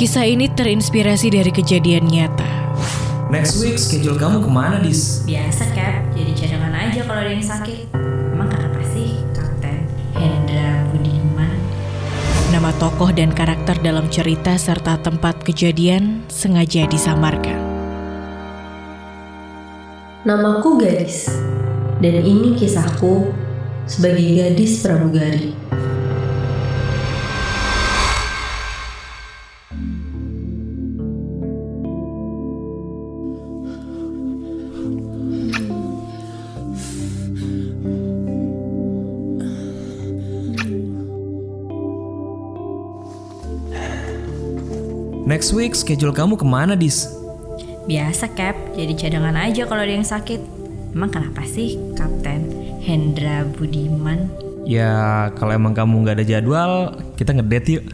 Kisah ini terinspirasi dari kejadian nyata. Next week schedule kamu ke mana, Dis? Biasa Cap, jadi cadangan aja kalau ada yang sakit. Emang kenapa sih Kapten Hendra Budiman? Nama tokoh dan karakter dalam cerita serta tempat kejadian sengaja disamarkan. Namaku Gadis, dan ini kisahku sebagai gadis pramugari. Next week schedule kamu ke mana, Dis? Biasa Cap, jadi cadangan aja kalau ada yang sakit. Emang kenapa sih Kapten Hendra Budiman? Ya, kalau emang kamu nggak ada jadwal, kita ngedate yuk.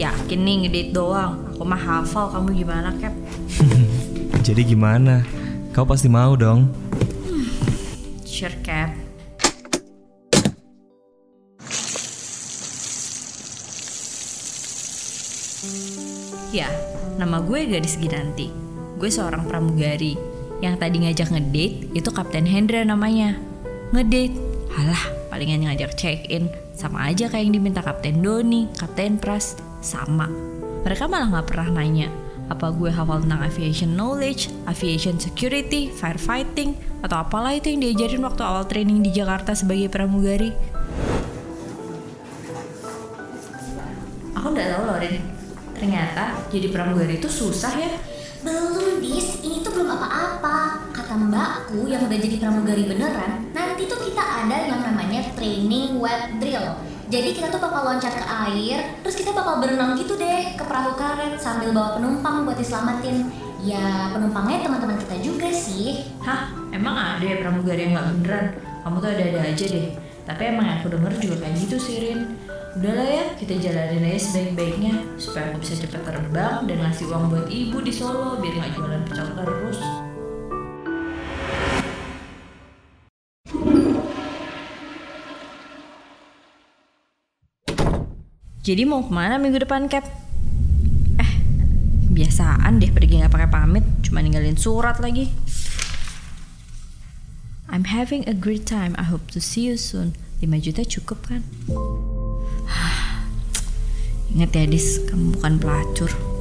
Yakin nih ngedate doang. Aku mah hafal kamu gimana Cap? Jadi gimana? Kau pasti mau dong. Sure Cap. Ya, nama gue Gadis Ginanti. Gue seorang pramugari. Yang tadi ngajak ngedate itu Kapten Hendra namanya. Ngedate? Halah, palingan ngajak check-in. Sama aja kayak yang diminta Kapten Doni, Kapten Pras. Sama. Mereka malah nggak pernah nanya apa gue hafal tentang aviation knowledge, aviation security, firefighting, atau apalah itu yang diajarin waktu awal training di Jakarta sebagai pramugari. Aku nggak tahu loh, Rin. Ternyata jadi pramugari itu susah ya. Belum dis, ini tuh belum apa-apa Kata mbakku yang udah jadi pramugari beneran Nanti tuh kita ada yang namanya training web drill Jadi kita tuh bakal loncat ke air Terus kita bakal berenang gitu deh ke perahu karet Sambil bawa penumpang buat diselamatin Ya penumpangnya teman-teman kita juga sih Hah, emang ada ya pramugari yang nggak beneran? Kamu tuh ada-ada aja deh. Tapi emang aku denger juga kayak gitu sih, Rin. Udahlah ya, kita jalanin aja sebaik-baiknya supaya aku bisa cepet terbang dan ngasih uang buat ibu di Solo biar nggak jualan pecel terus. Jadi mau ke mana minggu depan, Cap? Eh, biasaan deh pergi nggak pakai pamit, cuma ninggalin surat lagi. I'm having a great time. I hope to see you soon. 5 juta cukup kan? Ingat ya, Dis, kamu bukan pelacur.